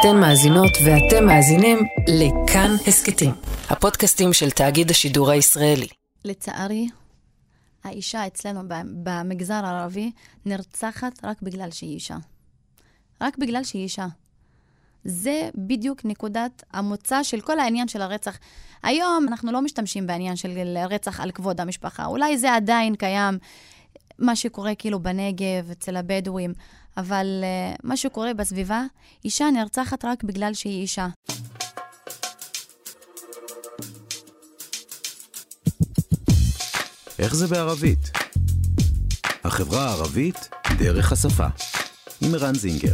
אתן מאזינות ואתם מאזינים לכאן הסכתים, הפודקאסטים של תאגיד השידור הישראלי. לצערי, האישה אצלנו במגזר הערבי נרצחת רק בגלל שהיא אישה. רק בגלל שהיא אישה. זה בדיוק נקודת המוצא של כל העניין של הרצח. היום אנחנו לא משתמשים בעניין של רצח על כבוד המשפחה. אולי זה עדיין קיים, מה שקורה כאילו בנגב, אצל הבדואים, אבל uh, מה שקורה בסביבה, אישה נרצחת רק בגלל שהיא אישה. איך זה בערבית? החברה הערבית דרך השפה. עם ערן זינגר.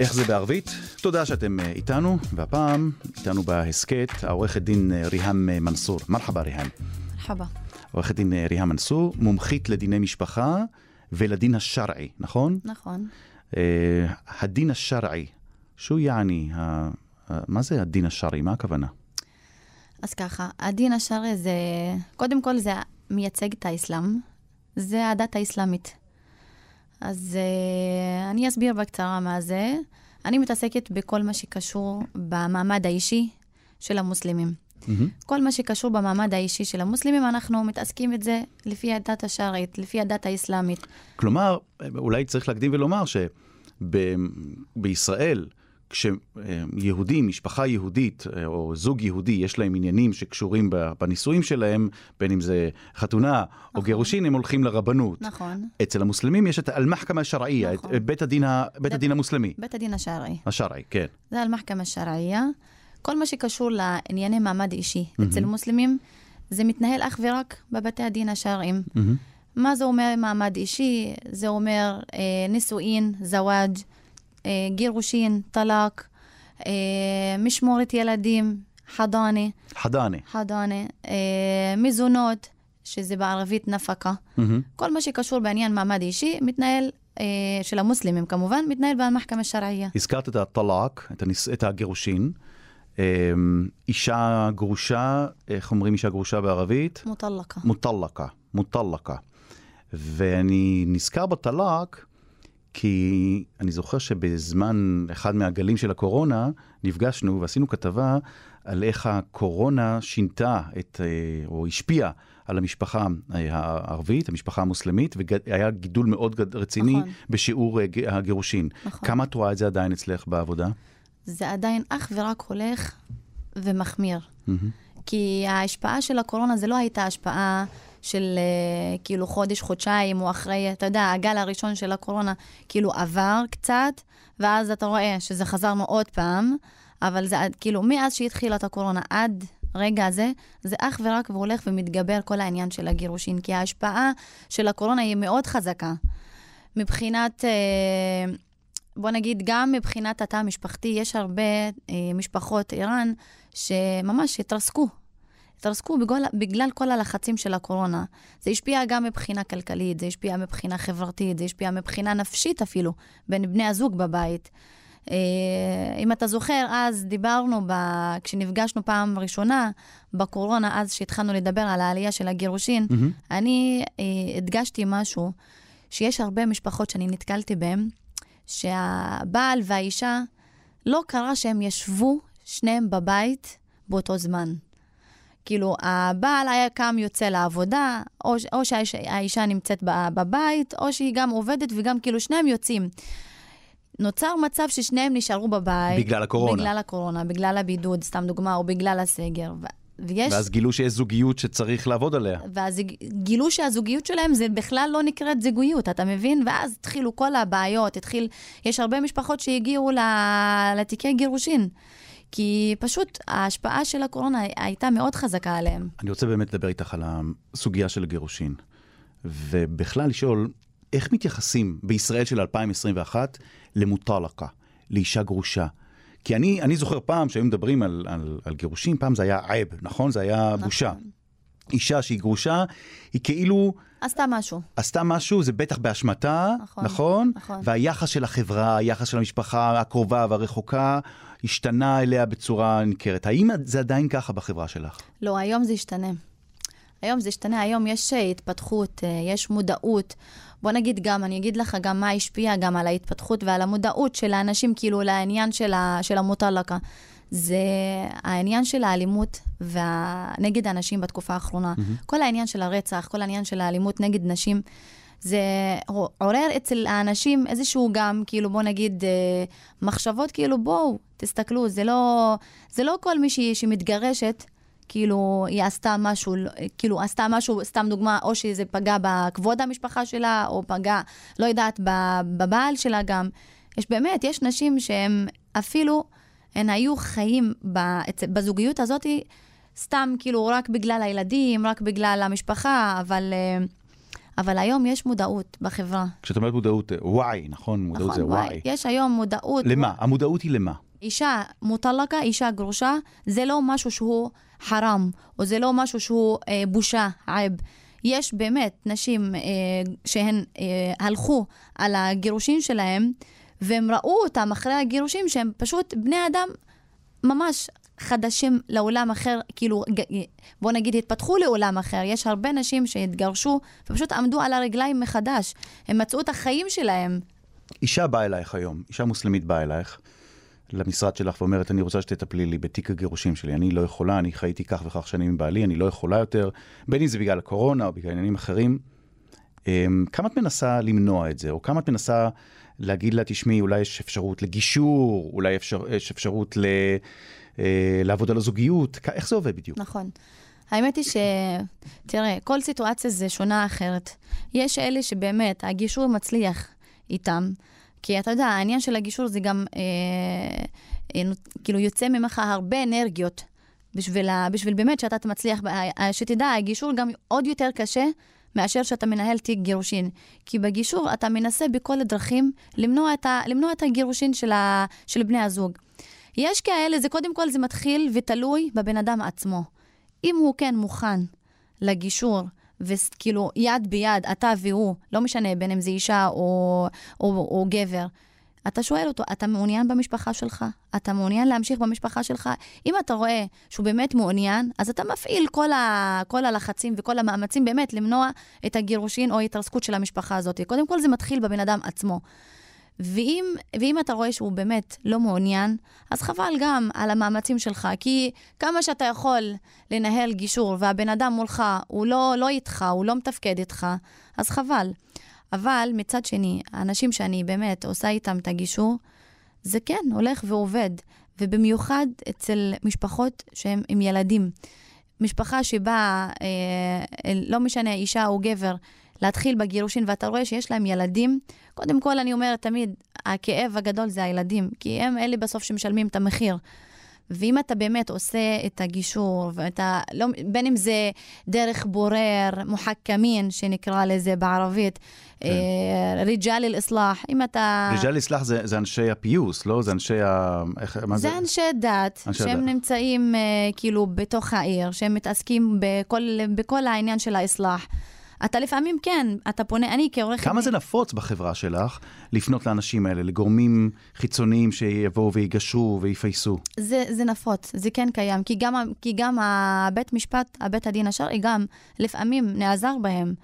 איך זה בערבית? תודה שאתם אה, איתנו, והפעם איתנו בהסכת העורכת דין אה, ריהאם אה, מנסור. מרחבה ריהאם. מרחבה. עורכת דין ריהאם מנסור, מומחית לדיני משפחה ולדין השרעי, נכון? נכון. הדין השרעי, שו יעני, מה זה הדין השרעי? מה הכוונה? אז ככה, הדין השרעי זה, קודם כל זה מייצג את האסלאם, זה הדת האסלאמית. אז uh, אני אסביר בקצרה מה זה. אני מתעסקת בכל מה שקשור במעמד האישי של המוסלמים. Mm-hmm. כל מה שקשור במעמד האישי של המוסלמים, אנחנו מתעסקים את זה לפי הדת השרעית, לפי הדת האסלאמית. כלומר, אולי צריך להקדים ולומר שבישראל, כשיהודים, משפחה יהודית או זוג יהודי, יש להם עניינים שקשורים בנישואים שלהם, בין אם זה חתונה נכון. או גירושין, הם הולכים לרבנות. נכון. אצל המוסלמים יש את אל-מחכמה השרעייה, נכון. בית הדין, בית הדין המוסלמי. בית הדין השרעי. השרעי, כן. זה אל-מחכמה השרעייה. כל מה שקשור לענייני מעמד אישי mm-hmm. אצל מוסלמים, זה מתנהל אך ורק בבתי הדין השרעיים. Mm-hmm. מה זה אומר מעמד אישי? זה אומר אה, נישואין, זוואג'. אה, גירושין, טלאק, אה, משמורת ילדים, חדאנה. חדאנה. חדאנה. אה, מזונות, שזה בערבית נפקה. Mm-hmm. כל מה שקשור בעניין מעמד אישי מתנהל של המוסלמים כמובן, מתנהל במחכמה השרעייה. הזכרת את הטלאק, את, הניס... את הגירושין. אישה גרושה, איך אומרים אישה גרושה בערבית? מוטלקה. מוטלקה, מוטלקה. ואני נזכר בטלאק, כי אני זוכר שבזמן אחד מהגלים של הקורונה, נפגשנו ועשינו כתבה על איך הקורונה שינתה את, אה, או השפיעה על המשפחה אה, הערבית, המשפחה המוסלמית, והיה גידול מאוד רציני נכון. בשיעור אה, הגירושין. נכון. כמה את רואה את זה עדיין אצלך בעבודה? זה עדיין אך ורק הולך ומחמיר. Mm-hmm. כי ההשפעה של הקורונה זה לא הייתה השפעה של uh, כאילו חודש, חודשיים, או אחרי, אתה יודע, הגל הראשון של הקורונה כאילו עבר קצת, ואז אתה רואה שזה חזרנו עוד פעם, אבל זה כאילו, מאז שהתחילה את הקורונה עד רגע הזה, זה אך ורק והולך ומתגבר כל העניין של הגירושין, כי ההשפעה של הקורונה היא מאוד חזקה. מבחינת... Uh, בוא נגיד, גם מבחינת התא המשפחתי, יש הרבה אה, משפחות איראן שממש התרסקו התרסקו בגול, בגלל כל הלחצים של הקורונה. זה השפיע גם מבחינה כלכלית, זה השפיע מבחינה חברתית, זה השפיע מבחינה נפשית אפילו, בין בני הזוג בבית. אה, אם אתה זוכר, אז דיברנו, ב... כשנפגשנו פעם ראשונה בקורונה, אז שהתחלנו לדבר על העלייה של הגירושין, mm-hmm. אני אה, הדגשתי משהו, שיש הרבה משפחות שאני נתקלתי בהן, שהבעל והאישה, לא קרה שהם ישבו שניהם בבית באותו זמן. כאילו, הבעל היה קם, יוצא לעבודה, או, או שהאישה נמצאת בבית, או שהיא גם עובדת וגם כאילו שניהם יוצאים. נוצר מצב ששניהם נשארו בבית. בגלל הקורונה. בגלל הקורונה, בגלל הבידוד, סתם דוגמה, או בגלל הסגר. ויש... ואז גילו שיש זוגיות שצריך לעבוד עליה. ואז גילו שהזוגיות שלהם זה בכלל לא נקראת זוגיות, אתה מבין? ואז התחילו כל הבעיות, התחיל... יש הרבה משפחות שהגיעו לתיקי גירושין. כי פשוט ההשפעה של הקורונה הייתה מאוד חזקה עליהם. אני רוצה באמת לדבר איתך על הסוגיה של הגירושין, ובכלל לשאול, איך מתייחסים בישראל של 2021 למוטלקה, לאישה גרושה? כי אני, אני זוכר פעם שהיו מדברים על, על, על גירושין, פעם זה היה עייב, נכון? זה היה נכון. בושה. אישה שהיא גרושה, היא כאילו... עשתה משהו. עשתה משהו, זה בטח באשמתה, נכון? נכון? נכון. והיחס של החברה, היחס של המשפחה הקרובה והרחוקה, השתנה אליה בצורה ניכרת. האם זה עדיין ככה בחברה שלך? לא, היום זה השתנה. היום זה השתנה, היום יש אה, התפתחות, אה, יש מודעות. בוא נגיד גם, אני אגיד לך גם מה השפיע גם על ההתפתחות ועל המודעות של האנשים, כאילו, לעניין של, ה, של המוטלקה. זה העניין של האלימות וה... נגד הנשים בתקופה האחרונה. Mm-hmm. כל העניין של הרצח, כל העניין של האלימות נגד נשים. זה עורר אצל האנשים איזשהו גם, כאילו, בוא נגיד, אה, מחשבות כאילו, בואו, תסתכלו, זה לא, זה לא כל מישהי שמתגרשת, כאילו, היא עשתה משהו, כאילו, עשתה משהו, סתם דוגמה, או שזה פגע בכבוד המשפחה שלה, או פגע, לא יודעת, בבעל שלה גם. יש באמת, יש נשים שהן אפילו, הן היו חיים בזוגיות הזאת, סתם, כאילו, רק בגלל הילדים, רק בגלל המשפחה, אבל... Uh, אבל היום יש מודעות בחברה. כשאת אומרת מודעות, וואי, נכון? מודעות נכון, זה וואי. יש היום מודעות. למה? המודעות היא למה? אישה מוטלקה, אישה גרושה, זה לא משהו שהוא חרם, או זה לא משהו שהוא אה, בושה, עייב. יש באמת נשים אה, שהן אה, הלכו על הגירושים שלהם, והם ראו אותם אחרי הגירושים שהם פשוט בני אדם ממש חדשים לעולם אחר, כאילו, בוא נגיד, התפתחו לעולם אחר. יש הרבה נשים שהתגרשו ופשוט עמדו על הרגליים מחדש. הם מצאו את החיים שלהם. אישה באה אלייך היום, אישה מוסלמית באה אלייך. למשרד שלך ואומרת, אני רוצה שתטפלי לי בתיק הגירושים שלי. אני לא יכולה, אני חייתי כך וכך שנים עם בעלי, אני לא יכולה יותר, בין אם זה בגלל הקורונה או בגלל עניינים אחרים. אמ, כמה את מנסה למנוע את זה, או כמה את מנסה להגיד לה, תשמעי, אולי יש אפשרות לגישור, אולי אפשר, יש אפשרות ל... אה, לעבוד על הזוגיות, איך זה עובד בדיוק? נכון. האמת היא ש... תראה, כל סיטואציה זה שונה אחרת. יש אלה שבאמת, הגישור מצליח איתם, כי אתה יודע, העניין של הגישור זה גם, אה, אה, כאילו, יוצא ממך הרבה אנרגיות. בשביל, בשביל באמת שאתה תמצליח, שתדע, הגישור גם עוד יותר קשה מאשר שאתה מנהל תיק גירושין. כי בגישור אתה מנסה בכל הדרכים למנוע את, ה, למנוע את הגירושין של, ה, של בני הזוג. יש כאלה, זה קודם כל, זה מתחיל ותלוי בבן אדם עצמו. אם הוא כן מוכן לגישור, וכאילו יד ביד, אתה והוא, לא משנה בין אם זה אישה או, או, או גבר, אתה שואל אותו, אתה מעוניין במשפחה שלך? אתה מעוניין להמשיך במשפחה שלך? אם אתה רואה שהוא באמת מעוניין, אז אתה מפעיל כל, ה, כל הלחצים וכל המאמצים באמת למנוע את הגירושין או ההתרסקות של המשפחה הזאת. קודם כל זה מתחיל בבן אדם עצמו. ואם, ואם אתה רואה שהוא באמת לא מעוניין, אז חבל גם על המאמצים שלך, כי כמה שאתה יכול לנהל גישור והבן אדם מולך, הוא לא, לא איתך, הוא לא מתפקד איתך, אז חבל. אבל מצד שני, האנשים שאני באמת עושה איתם את הגישור, זה כן הולך ועובד, ובמיוחד אצל משפחות שהן עם ילדים. משפחה שבה, אה, לא משנה, אישה או גבר, להתחיל בגירושין, ואתה רואה שיש להם ילדים, קודם כל אני אומרת תמיד, הכאב הגדול זה הילדים, כי הם אלה בסוף שמשלמים את המחיר. ואם אתה באמת עושה את הגישור, ואתה, לא, בין אם זה דרך בורר, מוחכמין, שנקרא לזה בערבית, כן. אה, ריג'ל אל-אסלאח, אם אתה... ריג'ל אל-אסלאח זה, זה אנשי הפיוס, לא? זה אנשי ה... איך, מה זה? זה אנשי דת, אנשי שהם דת. נמצאים אה, כאילו בתוך העיר, שהם מתעסקים בכל, בכל העניין של האסלאח. אתה לפעמים כן, אתה פונה, אני כעורכת... כמה זה נפוץ בחברה שלך לפנות לאנשים האלה, לגורמים חיצוניים שיבואו ויגשרו ויפייסו? זה, זה נפוץ, זה כן קיים, כי גם, כי גם הבית משפט, הבית הדין השרעי גם לפעמים נעזר בהם.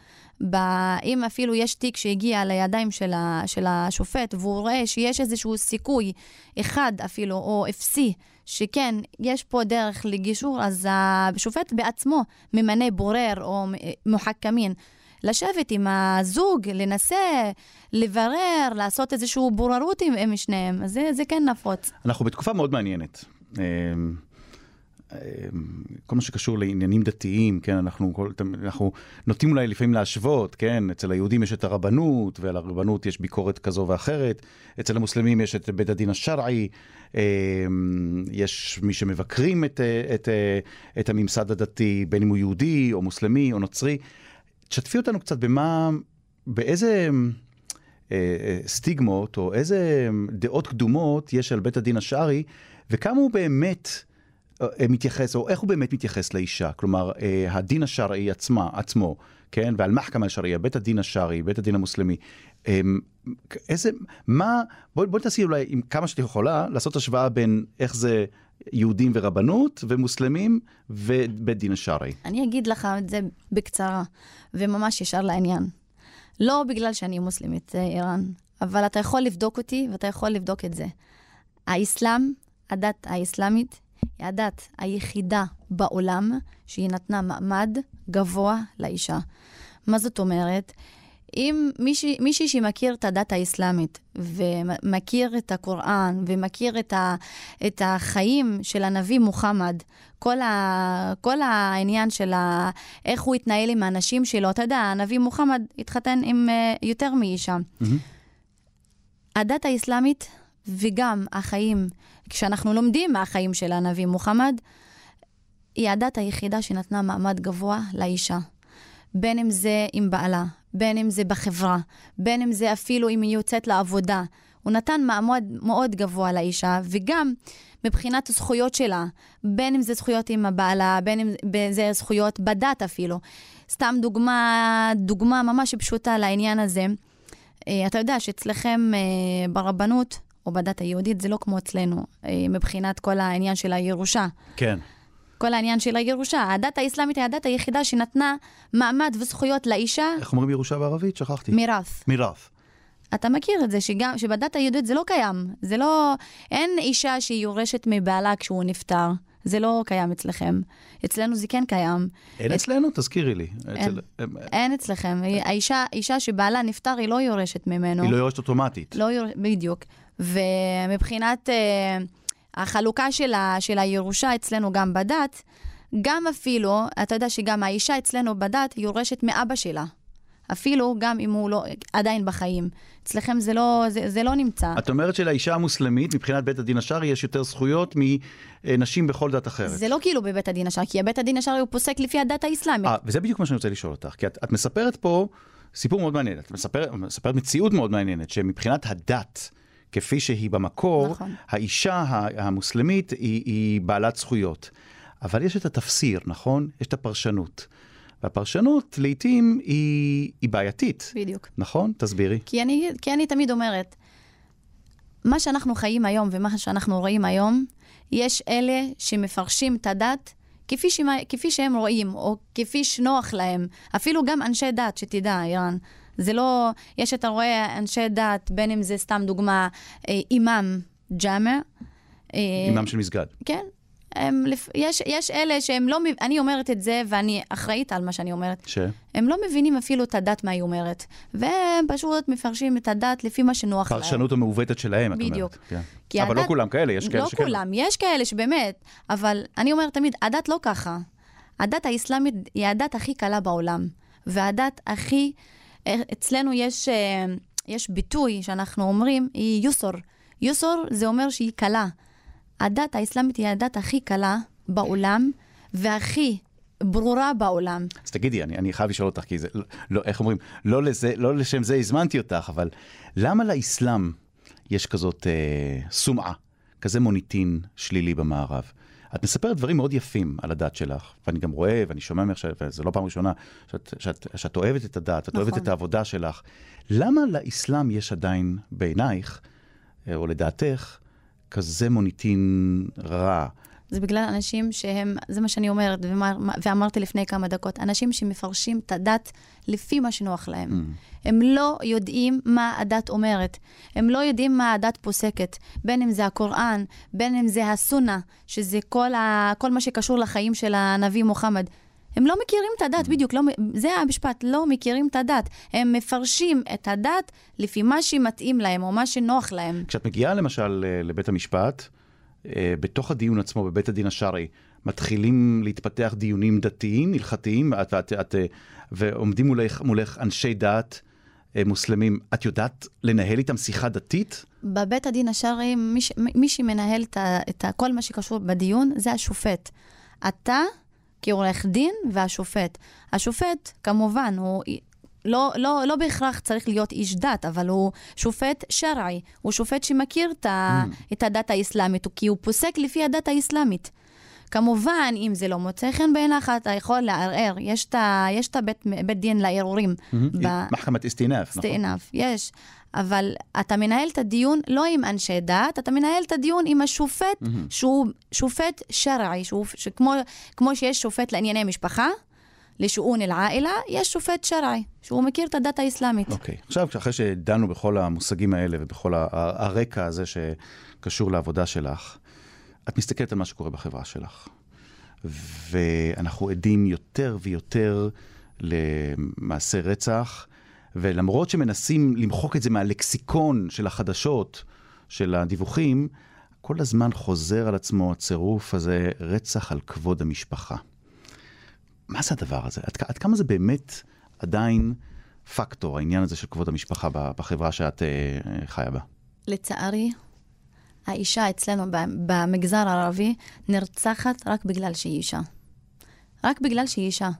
ב... אם אפילו יש תיק שהגיע לידיים של, ה... של השופט והוא רואה שיש איזשהו סיכוי אחד אפילו, או אפסי, שכן, יש פה דרך לגישור, אז השופט בעצמו ממנה בורר או מוחכמין. לשבת עם הזוג, לנסה, לברר, לעשות איזושהי בוררות עם, עם שניהם. זה, זה כן נפוץ. אנחנו בתקופה מאוד מעניינת. אמ, כל מה שקשור לעניינים דתיים, כן, אנחנו, כל, אנחנו נוטים אולי לפעמים להשוות, כן, אצל היהודים יש את הרבנות, ועל הרבנות יש ביקורת כזו ואחרת, אצל המוסלמים יש את בית הדין השרעי, אמ, יש מי שמבקרים את, את, את הממסד הדתי, בין אם הוא יהודי או מוסלמי או נוצרי. תשתפי אותנו קצת במה, באיזה אה, אה, סטיגמות או איזה דעות קדומות יש על בית הדין השרעי, וכמה הוא באמת... אה, מתייחס, או איך הוא באמת מתייחס לאישה, כלומר, הדין השרעי עצמה, עצמו, כן, ועל מחכמה השרעי, בית הדין השרעי, בית הדין המוסלמי, אמ, איזה, מה, בואי בוא תעשי אולי, עם כמה שאת יכולה, לעשות השוואה בין איך זה יהודים ורבנות ומוסלמים ובית דין השרעי. אני אגיד לך את זה בקצרה, וממש ישר לעניין. לא בגלל שאני מוסלמית, אה, איראן, אבל אתה יכול לבדוק אותי ואתה יכול לבדוק את זה. האסלאם, הדת האסלאמית, היא הדת היחידה בעולם שהיא נתנה מעמד גבוה לאישה. מה זאת אומרת? אם מישהי, מישהי שמכיר את הדת האסלאמית ומכיר את הקוראן ומכיר את, ה, את החיים של הנביא מוחמד, כל, ה, כל העניין של ה, איך הוא התנהל עם האנשים שלו, אתה יודע, הנביא מוחמד התחתן עם uh, יותר מאישה. Mm-hmm. הדת האסלאמית וגם החיים, כשאנחנו לומדים מהחיים של הנביא מוחמד, היא הדת היחידה שנתנה מעמד גבוה לאישה. בין אם זה עם בעלה, בין אם זה בחברה, בין אם זה אפילו אם היא יוצאת לעבודה. הוא נתן מעמד מאוד גבוה לאישה, וגם מבחינת הזכויות שלה, בין אם זה זכויות עם הבעלה, בין אם זה זכויות בדת אפילו. סתם דוגמה, דוגמה ממש פשוטה לעניין הזה. אה, אתה יודע שאצלכם אה, ברבנות, או בדת היהודית, זה לא כמו אצלנו, אה, מבחינת כל העניין של הירושה. כן. כל העניין של הירושה. הדת האסלאמית היא הדת היחידה שנתנה מעמד וזכויות לאישה. איך אומרים ירושה בערבית? שכחתי. מירף. מירף. אתה מכיר את זה, שגם, שבדת היהודית זה לא קיים. זה לא... אין אישה שהיא יורשת מבעלה כשהוא נפטר. זה לא קיים אצלכם. אצלנו זה כן קיים. אין את... אצלנו? תזכירי לי. אין, אצל... אין אצלכם. האישה, אישה שבעלה נפטר, היא לא יורשת ממנו. היא לא יורשת אוטומטית. לא יורשת, בדיוק. ומבחינת... אה, החלוקה של, ה, של הירושה אצלנו גם בדת, גם אפילו, אתה יודע שגם האישה אצלנו בדת יורשת מאבא שלה. אפילו גם אם הוא לא, עדיין בחיים. אצלכם זה לא, זה, זה לא נמצא. את אומרת שלאישה המוסלמית, מבחינת בית הדין השרעי, יש יותר זכויות מנשים בכל דת אחרת. זה לא כאילו בבית הדין השרעי, כי בית הדין השרעי הוא פוסק לפי הדת האסלאמית. 아, וזה בדיוק מה שאני רוצה לשאול אותך, כי את, את מספרת פה סיפור מאוד מעניין, את מספרת, מספרת מציאות מאוד מעניינת, שמבחינת הדת, כפי שהיא במקור, נכון. האישה המוסלמית היא, היא בעלת זכויות. אבל יש את התפסיר, נכון? יש את הפרשנות. והפרשנות לעתים היא, היא בעייתית. בדיוק. נכון? תסבירי. כי אני, כי אני תמיד אומרת, מה שאנחנו חיים היום ומה שאנחנו רואים היום, יש אלה שמפרשים את הדת כפי, ש... כפי שהם רואים, או כפי שנוח להם. אפילו גם אנשי דת, שתדע, אירן. זה לא, יש, אתה רואה אנשי דת, בין אם זה סתם דוגמה, אה, אימאם ג'אמע. אה, אימאם של מסגד. כן. הם, יש, יש אלה שהם לא, אני אומרת את זה ואני אחראית על מה שאני אומרת. ש? הם לא מבינים אפילו את הדת מה היא אומרת. והם פשוט מפרשים את הדת לפי מה שנוח להם. פרשנות המעוותת שלהם, את אומרת. בדיוק. כן. אבל הדת, לא כולם כאלה, יש כאלה לא שכן. לא כולם, יש כאלה שבאמת, אבל אני אומרת תמיד, הדת לא ככה. הדת האסלאמית היא הדת הכי קלה בעולם, והדת הכי אצלנו יש, אה, יש ביטוי שאנחנו אומרים, היא יוסור. יוסור זה אומר שהיא קלה. הדת האסלאמית היא הדת הכי קלה בעולם, והכי ברורה בעולם. אז תגידי, אני, אני חייב לשאול אותך, כי זה, לא, לא, איך אומרים, לא, לזה, לא לשם זה הזמנתי אותך, אבל למה לאסלאם יש כזאת אה, סומעה, כזה מוניטין שלילי במערב? את מספרת דברים מאוד יפים על הדת שלך, ואני גם רואה ואני שומע ממך, וזו לא פעם ראשונה, שאת, שאת, שאת אוהבת את הדת, את נכון. אוהבת את העבודה שלך. למה לאסלאם יש עדיין, בעינייך, אה, או לדעתך, כזה מוניטין רע? זה בגלל אנשים שהם, זה מה שאני אומרת, ואמרתי לפני כמה דקות, אנשים שמפרשים את הדת לפי מה שנוח להם. Mm. הם לא יודעים מה הדת אומרת. הם לא יודעים מה הדת פוסקת. בין אם זה הקוראן, בין אם זה הסונה, שזה כל, ה, כל מה שקשור לחיים של הנביא מוחמד. הם לא מכירים את הדת, mm. בדיוק, לא, זה המשפט, לא מכירים את הדת. הם מפרשים את הדת לפי מה שמתאים להם או מה שנוח להם. כשאת מגיעה למשל לבית המשפט, בתוך הדיון עצמו, בבית הדין השרעי, מתחילים להתפתח דיונים דתיים, הלכתיים, את, את, את, אה, ועומדים מולך, מולך אנשי דת אה, מוסלמים. את יודעת לנהל איתם שיחה דתית? בבית הדין השרעי, מי, מי שמנהל את, את כל מה שקשור בדיון זה השופט. אתה כעורך דין והשופט. השופט, כמובן, הוא לא, לא, לא בהכרח צריך להיות איש דת, אבל הוא שופט שרעי, הוא שופט שמכיר את, ה, mm. את הדת האסלאמית, כי הוא פוסק לפי הדת האסלאמית. כמובן, אם זה לא מוצא חן בעיניך, אתה יכול לערער. יש את ה- יש את הבית בית דין לערעורים. ב- מחכמת אסטינף, נכון? סטינף, יש. אבל אתה מנהל את הדיון לא עם אנשי דת, אתה מנהל את הדיון עם השופט, שהוא שופט שרעי, שהוא, שכמו, כמו שיש שופט לענייני משפחה, לשאון אל-עאילה, יש שופט שרעי, שהוא מכיר את הדת האסלאמית. אוקיי. עכשיו, אחרי שדנו בכל המושגים האלה ובכל הרקע הזה שקשור לעבודה שלך, את מסתכלת על מה שקורה בחברה שלך. ואנחנו עדים יותר ויותר למעשי רצח, ולמרות שמנסים למחוק את זה מהלקסיקון של החדשות, של הדיווחים, כל הזמן חוזר על עצמו הצירוף הזה, רצח על כבוד המשפחה. מה זה הדבר הזה? עד, עד כמה זה באמת עדיין פקטור, העניין הזה של כבוד המשפחה בחברה שאת אה, אה, חיה בה? לצערי, האישה אצלנו במגזר הערבי נרצחת רק בגלל שהיא אישה. רק בגלל שהיא אישה.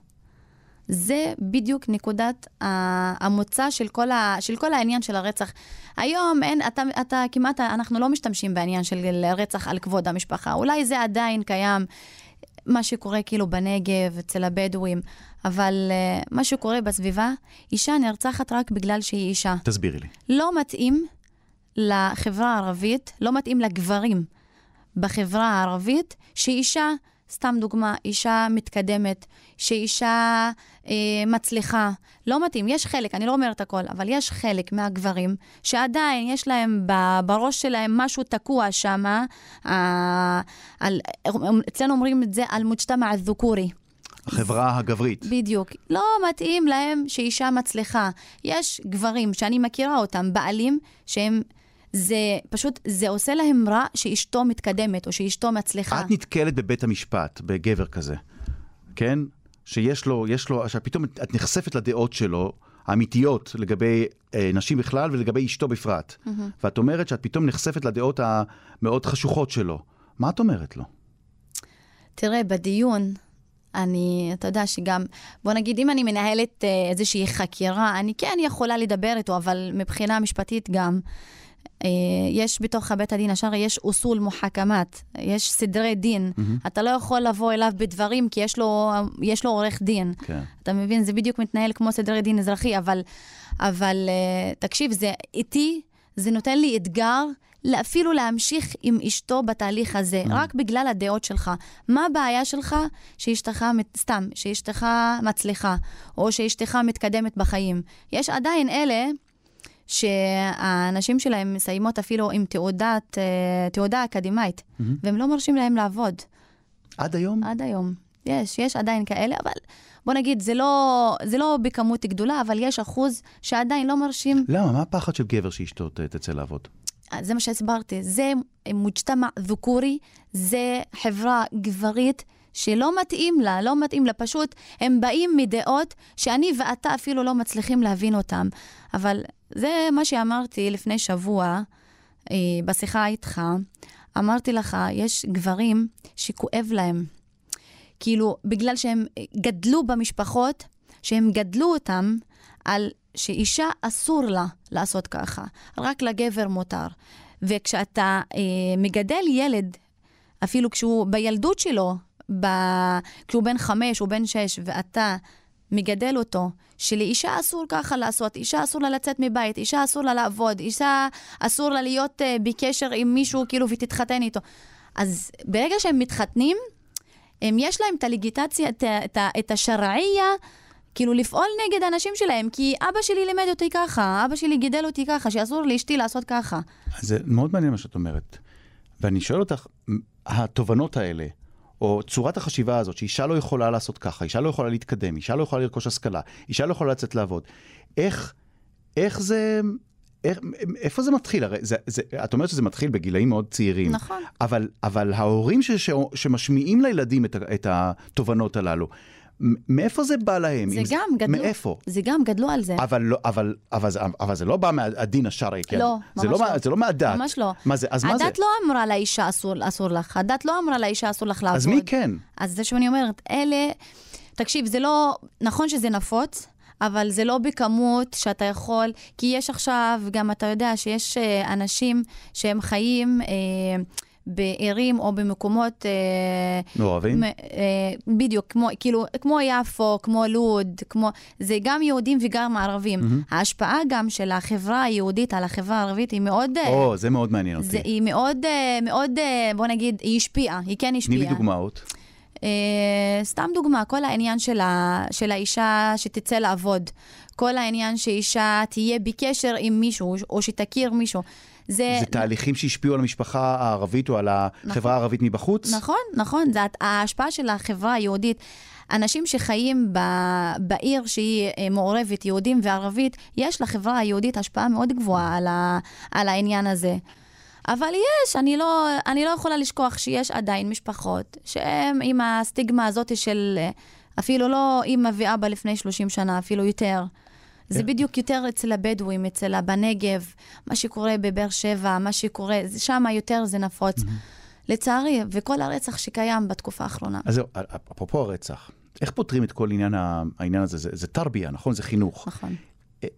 זה בדיוק נקודת המוצא של כל, ה, של כל העניין של הרצח. היום אין, אתה, אתה כמעט, אנחנו לא משתמשים בעניין של רצח על כבוד המשפחה. אולי זה עדיין קיים, מה שקורה כאילו בנגב, אצל הבדואים, אבל uh, מה שקורה בסביבה, אישה נרצחת רק בגלל שהיא אישה. תסבירי לי. לא מתאים לחברה הערבית, לא מתאים לגברים בחברה הערבית, שאישה, סתם דוגמה, אישה מתקדמת, שאישה אה, מצליחה, לא מתאים. יש חלק, אני לא אומרת הכל, אבל יש חלק מהגברים שעדיין יש להם בראש שלהם משהו תקוע שם, אה, על, אצלנו אומרים את זה על מוג'תמע א-ד'כורי. החברה הגברית. בדיוק. לא מתאים להם שאישה מצליחה. יש גברים שאני מכירה אותם, בעלים, שהם... זה פשוט, זה עושה להם רע שאשתו מתקדמת או שאשתו מצליחה. את נתקלת בבית המשפט, בגבר כזה, כן? שיש לו, יש לו, שפתאום את- נחשפת לדעות שלו, האמיתיות, לגבי אה, נשים בכלל ולגבי אשתו בפרט. ואת אומרת שאת פתאום נחשפת לדעות המאוד חשוכות שלו. מה את אומרת לו? תראה, בדיון, אני, אתה יודע שגם, בוא נגיד, אם אני מנהלת אה, איזושהי חקירה, אני כן יכולה לדבר איתו, אבל מבחינה משפטית גם, יש בתוך בית הדין השרעי, יש אוסול מוחכמת, יש סדרי דין. אתה לא יכול לבוא אליו בדברים, כי יש לו, יש לו עורך דין. כן. אתה מבין? זה בדיוק מתנהל כמו סדרי דין אזרחי, אבל, אבל uh, תקשיב, זה איתי, זה נותן לי אתגר אפילו להמשיך עם אשתו בתהליך הזה, mm. רק בגלל הדעות שלך. מה הבעיה שלך שאשתך, סתם, שאשתך מצליחה, או שאשתך מתקדמת בחיים? יש עדיין אלה... שהאנשים שלהם מסיימות אפילו עם תעודת, אה, תעודה אקדמאית, mm-hmm. והם לא מרשים להם לעבוד. עד היום? עד היום. יש, יש עדיין כאלה, אבל בוא נגיד, זה לא, זה לא בכמות גדולה, אבל יש אחוז שעדיין לא מרשים. למה? מה הפחד של גבר שאשתו תצא לעבוד? זה מה שהסברתי, זה מוג'תמע ד'כורי, זה חברה גברית. שלא מתאים לה, לא מתאים לה, פשוט הם באים מדעות שאני ואתה אפילו לא מצליחים להבין אותם. אבל זה מה שאמרתי לפני שבוע אה, בשיחה איתך. אמרתי לך, יש גברים שכואב להם. כאילו, בגלל שהם גדלו במשפחות, שהם גדלו אותם על שאישה אסור לה לעשות ככה, רק לגבר מותר. וכשאתה אה, מגדל ילד, אפילו כשהוא בילדות שלו, ב... כשהוא בן חמש או בן שש, ואתה מגדל אותו, שלאישה אסור ככה לעשות, אישה אסור לה לצאת מבית, אישה אסור לה לעבוד, אישה אסור לה להיות uh, בקשר עם מישהו כאילו ותתחתן איתו. אז ברגע שהם מתחתנים, הם, יש להם את הלגיטציה, את, את, את השרעייה, כאילו לפעול נגד האנשים שלהם, כי אבא שלי לימד אותי ככה, אבא שלי גידל אותי ככה, שאסור לאשתי לעשות ככה. אז זה מאוד מעניין מה שאת אומרת. ואני שואל אותך, התובנות האלה, או צורת החשיבה הזאת, שאישה לא יכולה לעשות ככה, אישה לא יכולה להתקדם, אישה לא יכולה לרכוש השכלה, אישה לא יכולה לצאת לעבוד, איך, איך זה, איך, איפה זה מתחיל? הרי זה, זה, את אומרת שזה מתחיל בגילאים מאוד צעירים. נכון. אבל, אבל ההורים ש, ש, שמשמיעים לילדים את, את התובנות הללו, מאיפה זה בא להם? זה גם גדלו, מאיפה? זה גם גדלו על זה. אבל, לא, אבל, אבל, אבל זה לא בא מהדין השרעי, כן? לא, זה ממש לא. לא. זה לא מהדת. ממש לא. מה זה, אז מה זה? הדת לא אמרה לאישה אסור, אסור לך, הדת לא אמרה לאישה אסור לך לעבוד. אז מי כן? אז זה שאני אומרת, אלה, תקשיב, זה לא, נכון שזה נפוץ, אבל זה לא בכמות שאתה יכול, כי יש עכשיו, גם אתה יודע שיש אה, אנשים שהם חיים אה, בערים או במקומות... אה, מעורבים? אה, בדיוק, כמו, כאילו, כמו יפו, כמו לוד, כמו... זה גם יהודים וגם ערבים. ההשפעה גם של החברה היהודית על החברה הערבית היא מאוד... אה, או, זה מאוד מעניין אותי. זה, היא מאוד, מאוד, בוא נגיד, היא השפיעה, היא כן תני השפיעה. לי דוגמאות. אה, סתם דוגמה, כל העניין של, ה, של האישה שתצא לעבוד, כל העניין שאישה תהיה בקשר עם מישהו, או שתכיר מישהו. זה, זה תהליכים שהשפיעו על המשפחה הערבית או על החברה הערבית מבחוץ? נכון, נכון, זה ההשפעה של החברה היהודית. אנשים שחיים ב, בעיר שהיא אה, מעורבת, יהודים וערבית, יש לחברה היהודית השפעה מאוד גבוהה על, ה, על העניין הזה. אבל יש, אני לא, אני לא יכולה לשכוח שיש עדיין משפחות שהן עם הסטיגמה הזאת של אה, אפילו לא אימא ואבא לפני 30 שנה, אפילו יותר. זה כן. בדיוק יותר אצל הבדואים, אצל בנגב, מה שקורה בבאר שבע, מה שקורה, שם יותר זה נפוץ. לצערי, וכל הרצח שקיים בתקופה האחרונה. אז זהו, אפרופו הרצח, איך פותרים את כל עניין העניין הזה? זה, זה תרביה, נכון? זה חינוך. נכון.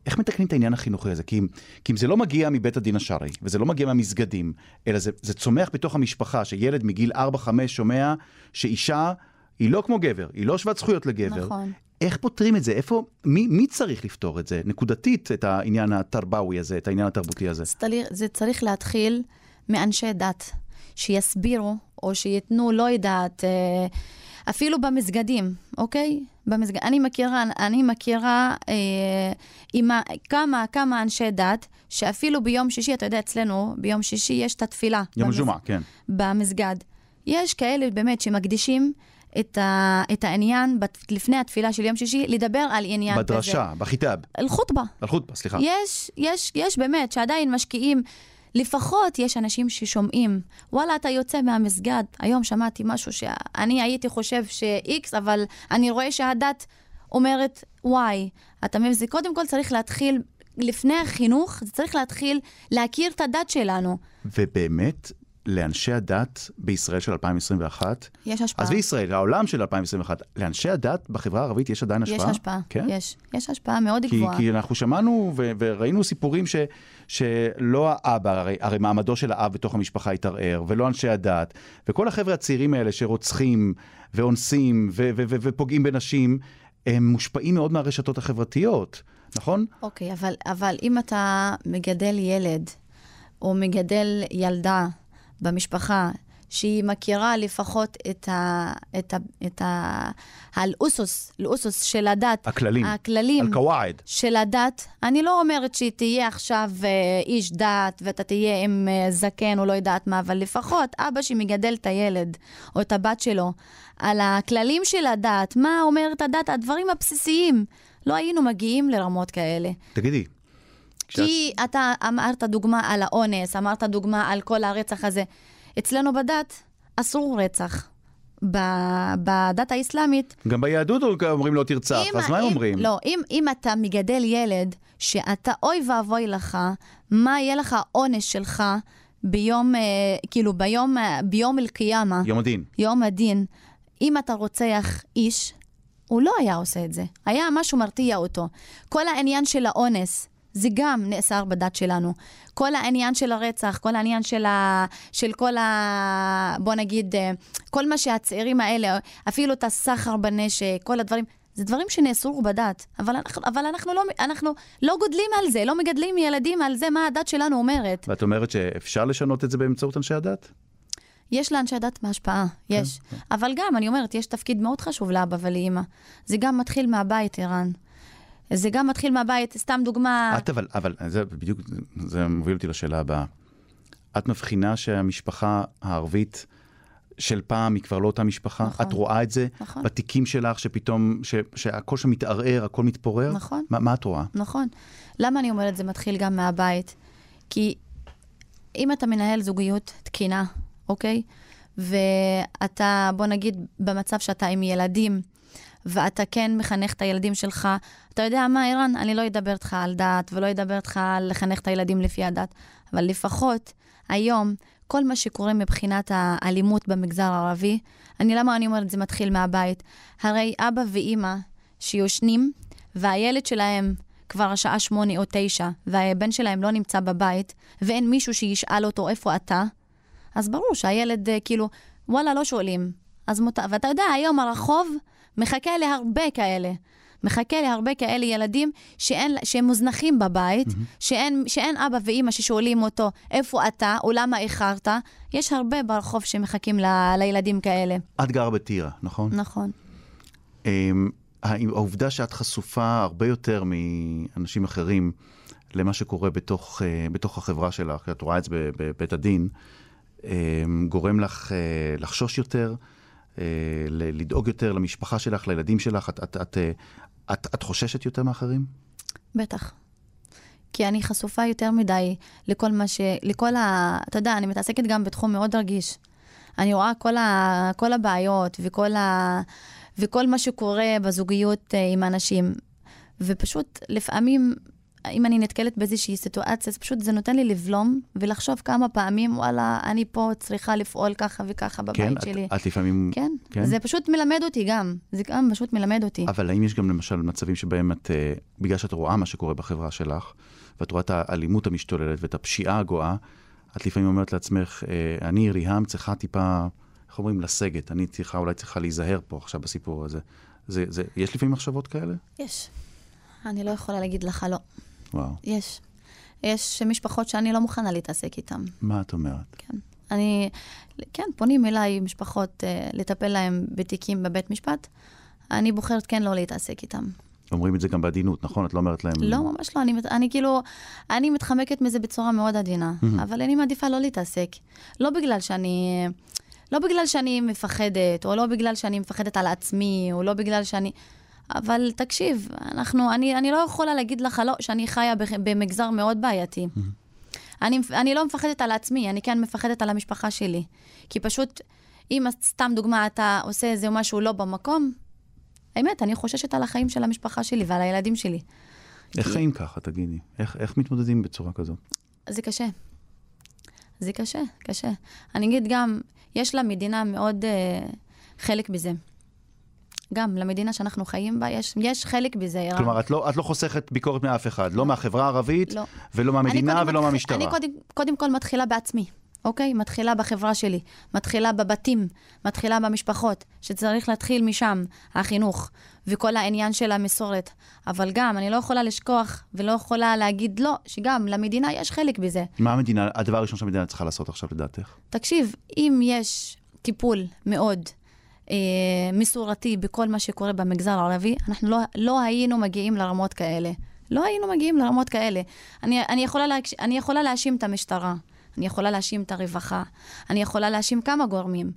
איך מתקנים את העניין החינוכי הזה? כי אם, כי אם זה לא מגיע מבית הדין השרעי, וזה לא מגיע מהמסגדים, אלא זה, זה צומח בתוך המשפחה, שילד מגיל 4-5 שומע שאישה היא לא כמו גבר, היא לא שוות זכויות לגבר. נכון. איך פותרים את זה? איפה, מי, מי צריך לפתור את זה? נקודתית, את העניין התרבאווי הזה, את העניין התרבותי הזה. זה צריך- זה צריך להתחיל מאנשי דת, שיסבירו או שייתנו, לא יודעת, אה, אפילו במסגדים, אוקיי? במסגד... אני מכירה, אני מכירה אה, עם ה... כמה, כמה אנשי דת, שאפילו ביום שישי, אתה יודע, אצלנו, ביום שישי יש את התפילה. יום במס- הג'ומעה, כן. במסגד. יש כאלה באמת שמקדישים את, ה... את העניין בת... לפני התפילה של יום שישי, לדבר על עניין כזה. בדרשה, בחיטאב, אל-חוטבה. על חוטבה, סליחה. יש, יש, יש באמת, שעדיין משקיעים. לפחות יש אנשים ששומעים, וואלה, אתה יוצא מהמסגד, היום שמעתי משהו שאני הייתי חושב ש-X, אבל אני רואה שהדת אומרת Y. אתה מבין? זה קודם כל צריך להתחיל, לפני החינוך, זה צריך להתחיל להכיר את הדת שלנו. ובאמת, לאנשי הדת בישראל של 2021, יש השפעה. עזבי ישראל, העולם של 2021, לאנשי הדת בחברה הערבית יש עדיין השפעה? יש השפעה, כן? יש. יש השפעה מאוד כי, גבוהה. כי אנחנו שמענו ו- וראינו סיפורים ש, שלא האבא, הרי, הרי מעמדו של האב בתוך המשפחה התערער, ולא אנשי הדת, וכל החבר'ה הצעירים האלה שרוצחים ואונסים ו- ו- ו- ופוגעים בנשים, הם מושפעים מאוד מהרשתות החברתיות, נכון? אוקיי, אבל, אבל אם אתה מגדל ילד, או מגדל ילדה במשפחה, שהיא מכירה לפחות את ה... את ה... את ה... האלאוסוס, אלאוסוס של הדת. הכללים. הכללים. אל-קוואעד. של הדת. אני לא אומרת שהיא תהיה עכשיו אה, איש דת ואתה תהיה עם אה, זקן או לא יודעת מה, אבל לפחות אבא שמגדל את הילד או את הבת שלו על הכללים של הדת, מה אומרת הדת, הדברים הבסיסיים. לא היינו מגיעים לרמות כאלה. תגידי, כשאת- כי אתה אמרת דוגמה על האונס, אמרת דוגמה על כל הרצח הזה. אצלנו בדת אסור רצח. בדת האסלאמית גם ביהדות אומרים לא תרצח, אז מה הם אומרים? לא, אם, אם אתה מגדל ילד, שאתה, אוי ואבוי לך, מה יהיה לך העונש שלך ביום, אה, כאילו ביום, אה, ביום אל-קיאמה, יום הדין. יום הדין, אם אתה רוצח איש, הוא לא היה עושה את זה. היה משהו מרתיע אותו. כל העניין של האונס, זה גם נאסר בדת שלנו. כל העניין של הרצח, כל העניין של, ה... של כל ה... בוא נגיד, אה, כל מה שהצעירים האלה, אפילו את הסחר בנשק, כל הדברים, זה דברים שנאסרו בדת. אבל אנחנו, אבל אנחנו, לא, אנחנו לא גודלים על זה, לא מגדלים ילדים על זה מה הדת שלנו אומרת. ואת אומרת שאפשר לשנות את זה באמצעות אנשי הדת? יש לאנשי הדת מהשפעה, יש. אבל גם, אני אומרת, יש תפקיד מאוד חשוב לאבא ולאימא. זה גם מתחיל מהבית, ערן. זה גם מתחיל מהבית, סתם דוגמה... את אבל, אבל זה בדיוק, זה מוביל אותי לשאלה הבאה. את מבחינה שהמשפחה הערבית של פעם היא כבר לא אותה משפחה? נכון. את רואה את זה? נכון. בתיקים שלך שפתאום, ש, שהכל שם מתערער, הכל מתפורר? נכון. מה, מה את רואה? נכון. למה אני אומרת זה מתחיל גם מהבית? כי אם אתה מנהל זוגיות תקינה, אוקיי? ואתה, בוא נגיד, במצב שאתה עם ילדים, ואתה כן מחנך את הילדים שלך, אתה יודע מה, ערן, אני לא אדבר איתך על דת, ולא אדבר איתך על לחנך את הילדים לפי הדת, אבל לפחות היום, כל מה שקורה מבחינת האלימות במגזר הערבי, אני, למה אני אומרת זה מתחיל מהבית? הרי אבא ואימא שיושנים, והילד שלהם כבר השעה שמונה או תשע, והבן שלהם לא נמצא בבית, ואין מישהו שישאל אותו איפה אתה, אז ברור שהילד, אה, כאילו, וואלה, לא שואלים. אז מותר, ואתה יודע, היום הרחוב מחכה להרבה כאלה. מחכה להרבה כאלה ילדים שאין, שהם מוזנחים בבית, mm-hmm. שאין, שאין אבא ואימא ששואלים אותו, איפה אתה, או למה איחרת. יש הרבה ברחוב שמחכים ל, לילדים כאלה. את גרה בטירה, נכון? נכון. אמ, העובדה שאת חשופה הרבה יותר מאנשים אחרים למה שקורה בתוך, אה, בתוך החברה שלך, את רואה את זה בבית הדין, אמ, גורם לך אה, לחשוש יותר, לדאוג יותר למשפחה שלך, לילדים שלך? את, את, את, את, את חוששת יותר מאחרים? בטח. כי אני חשופה יותר מדי לכל מה ש... לכל ה... אתה יודע, אני מתעסקת גם בתחום מאוד רגיש. אני רואה כל, ה... כל הבעיות וכל, ה... וכל מה שקורה בזוגיות עם אנשים. ופשוט לפעמים אם אני נתקלת באיזושהי סיטואציה, זה פשוט, זה נותן לי לבלום ולחשוב כמה פעמים, וואלה, אני פה צריכה לפעול ככה וככה בבית כן, שלי. כן, את לפעמים... כן, כן, זה פשוט מלמד אותי גם. זה גם פשוט מלמד אותי. אבל האם יש גם למשל מצבים שבהם את, אה, בגלל שאת רואה מה שקורה בחברה שלך, ואת רואה את האלימות המשתוללת ואת הפשיעה הגואה, את לפעמים אומרת לעצמך, אה, אני, ריהאם, צריכה טיפה, איך אומרים, לסגת. אני צריכה, אולי צריכה להיזהר פה עכשיו בסיפור הזה. זה, זה, יש לפעמים מחשבות כאלה? יש. אני לא יכולה להגיד לך לא. וואו. יש. יש משפחות שאני לא מוכנה להתעסק איתן. מה את אומרת? כן. אני, כן, פונים אליי משפחות אה, לטפל להם בתיקים בבית משפט. אני בוחרת כן לא להתעסק איתם. אומרים את זה גם בעדינות, נכון? את לא אומרת להם... לא, ממש לא. אני, אני כאילו, אני מתחמקת מזה בצורה מאוד עדינה, mm-hmm. אבל אני מעדיפה לא להתעסק. לא בגלל שאני... לא בגלל שאני מפחדת, או לא בגלל שאני מפחדת על עצמי, או לא בגלל שאני... אבל תקשיב, אנחנו, אני, אני לא יכולה להגיד לך לא, שאני חיה במגזר מאוד בעייתי. אני, אני לא מפחדת על עצמי, אני כן מפחדת על המשפחה שלי. כי פשוט, אם סתם דוגמה, אתה עושה איזה משהו לא במקום, האמת, אני חוששת על החיים של המשפחה שלי ועל הילדים שלי. איך כי... חיים ככה, תגידי? איך, איך מתמודדים בצורה כזאת? זה קשה. זה קשה, קשה. אני אגיד גם, יש למדינה מאוד uh, חלק בזה. גם למדינה שאנחנו חיים בה, יש, יש חלק בזה. כלומר, את לא, את לא חוסכת ביקורת מאף אחד, לא מהחברה הערבית, לא. ולא מהמדינה ולא מתח... מהמשטרה. אני קודם, קודם כל מתחילה בעצמי, אוקיי? מתחילה בחברה שלי, מתחילה בבתים, מתחילה במשפחות, שצריך להתחיל משם, החינוך, וכל העניין של המסורת. אבל גם, אני לא יכולה לשכוח ולא יכולה להגיד לא, שגם למדינה יש חלק בזה. מה המדינה, הדבר הראשון שהמדינה צריכה לעשות עכשיו לדעתך? תקשיב, אם יש טיפול מאוד מסורתי בכל מה שקורה במגזר הערבי, אנחנו לא, לא היינו מגיעים לרמות כאלה. לא היינו מגיעים לרמות כאלה. אני, אני, יכולה לה, אני יכולה להאשים את המשטרה, אני יכולה להאשים את הרווחה, אני יכולה להאשים כמה גורמים.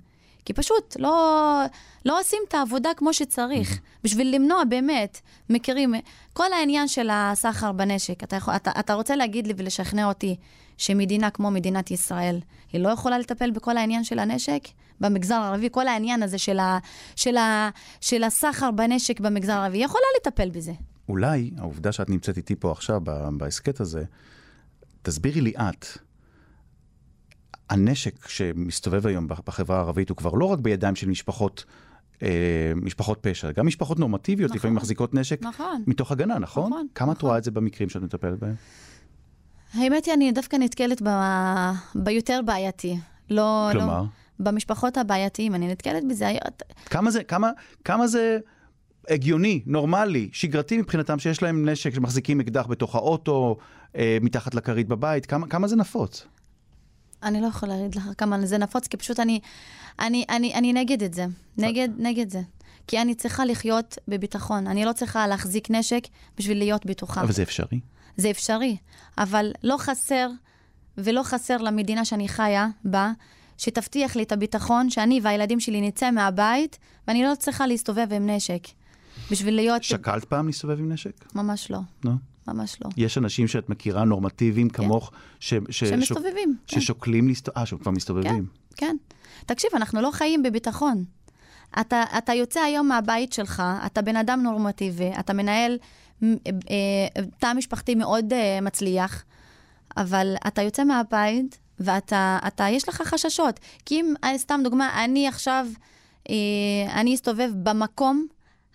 כי פשוט לא, לא עושים את העבודה כמו שצריך, בשביל למנוע באמת מכירים. כל העניין של הסחר בנשק, אתה, יכול, אתה, אתה רוצה להגיד לי ולשכנע אותי שמדינה כמו מדינת ישראל, היא לא יכולה לטפל בכל העניין של הנשק? במגזר הערבי, כל העניין הזה של, ה, של, ה, של הסחר בנשק במגזר הערבי, היא יכולה לטפל בזה. אולי העובדה שאת נמצאת איתי פה עכשיו, בהסכת הזה, תסבירי לי את, הנשק שמסתובב היום בחברה הערבית הוא כבר לא רק בידיים של משפחות, אה, משפחות פשע, גם משפחות נורמטיביות נכון, לפעמים מחזיקות נשק נכון, מתוך הגנה, נכון? נכון כמה נכון. את רואה את זה במקרים שאת מטפלת בהם? האמת היא, אני דווקא נתקלת ב... ביותר בעייתי. לא, לא- כלומר? לא, במשפחות הבעייתיים, אני נתקלת בזה. כמה זה, כמה, כמה זה הגיוני, נורמלי, שגרתי מבחינתם, שיש להם נשק, שמחזיקים אקדח בתוך האוטו, אה, מתחת לכרית בבית, כמה, כמה זה נפוץ? אני לא יכולה להגיד לך כמה זה נפוץ, כי פשוט אני, אני, אני, אני נגד את זה. נגד, נגד זה. כי אני צריכה לחיות בביטחון. אני לא צריכה להחזיק נשק בשביל להיות בטוחה. אבל זה אפשרי. זה אפשרי, אבל לא חסר, ולא חסר למדינה שאני חיה בה, שתבטיח לי את הביטחון שאני והילדים שלי נצא מהבית, ואני לא צריכה להסתובב עם נשק. בשביל להיות... שקלת פעם להסתובב עם נשק? ממש לא. לא? ממש לא. יש אנשים שאת מכירה, נורמטיביים כן. כמוך, ש... ש... שמסתובבים. ש... כן. ששוקלים להסתובב, אה, שכבר מסתובבים. כן, כן. תקשיב, אנחנו לא חיים בביטחון. אתה, אתה יוצא היום מהבית שלך, אתה בן אדם נורמטיבי, אתה מנהל אה, אה, תא משפחתי מאוד אה, מצליח, אבל אתה יוצא מהבית ואתה, אתה, יש לך חששות. כי אם, סתם דוגמה, אני עכשיו, אני אסתובב במקום,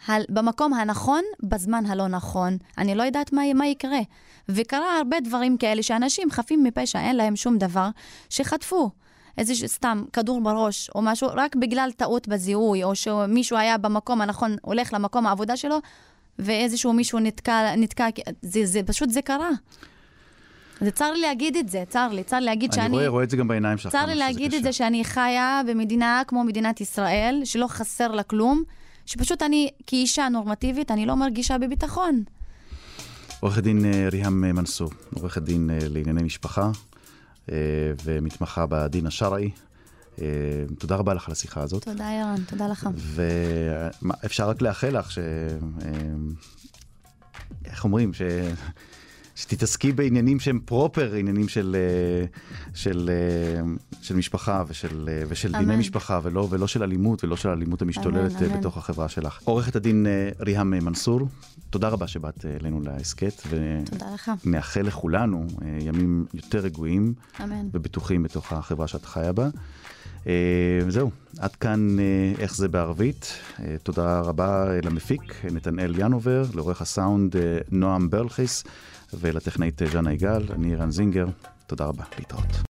במקום הנכון, בזמן הלא נכון. אני לא יודעת מה, מה יקרה. וקרה הרבה דברים כאלה שאנשים חפים מפשע, אין להם שום דבר, שחטפו. איזה סתם כדור בראש או משהו, רק בגלל טעות בזיהוי, או שמישהו היה במקום הנכון, הולך למקום העבודה שלו, ואיזשהו מישהו נתקע, נתקע, זה, זה פשוט, זה קרה. זה צר לי להגיד את זה, צר לי, צר לי להגיד שאני... אני רואה, רואה את זה גם בעיניים שלך. צר לי להגיד. את זה שאני חיה במדינה כמו מדינת ישראל, שלא חסר לה כלום, שפשוט אני, כאישה נורמטיבית, אני לא מרגישה בביטחון. עורכת דין אה, ריהאם מנסור, עורכת דין אה, לענייני משפחה אה, ומתמחה בדין השרעי. אה, תודה רבה לך על השיחה הזאת. תודה, ערן, תודה לך. ואפשר רק לאחל לך ש... אה, איך אומרים? ש... שתתעסקי בעניינים שהם פרופר, עניינים של, אה, של, אה, של משפחה ושל, אה, ושל דיני. משפחה, ולא, ולא של אלימות ולא של האלימות המשתוללת אמן, אמן. בתוך החברה שלך. עורכת הדין ריהאם מנסור, תודה רבה שבאת אלינו להסכת, תודה לך, ונאחל לכולנו ימים יותר רגועים אמן. ובטוחים בתוך החברה שאת חיה בה. זהו, עד כאן איך זה בערבית. תודה רבה למפיק נתנאל ינובר, לעורך הסאונד נועם ברלכיס ולטכנאית אה, ז'אנה יגאל, אני רן זינגר. תודה רבה, להתראות.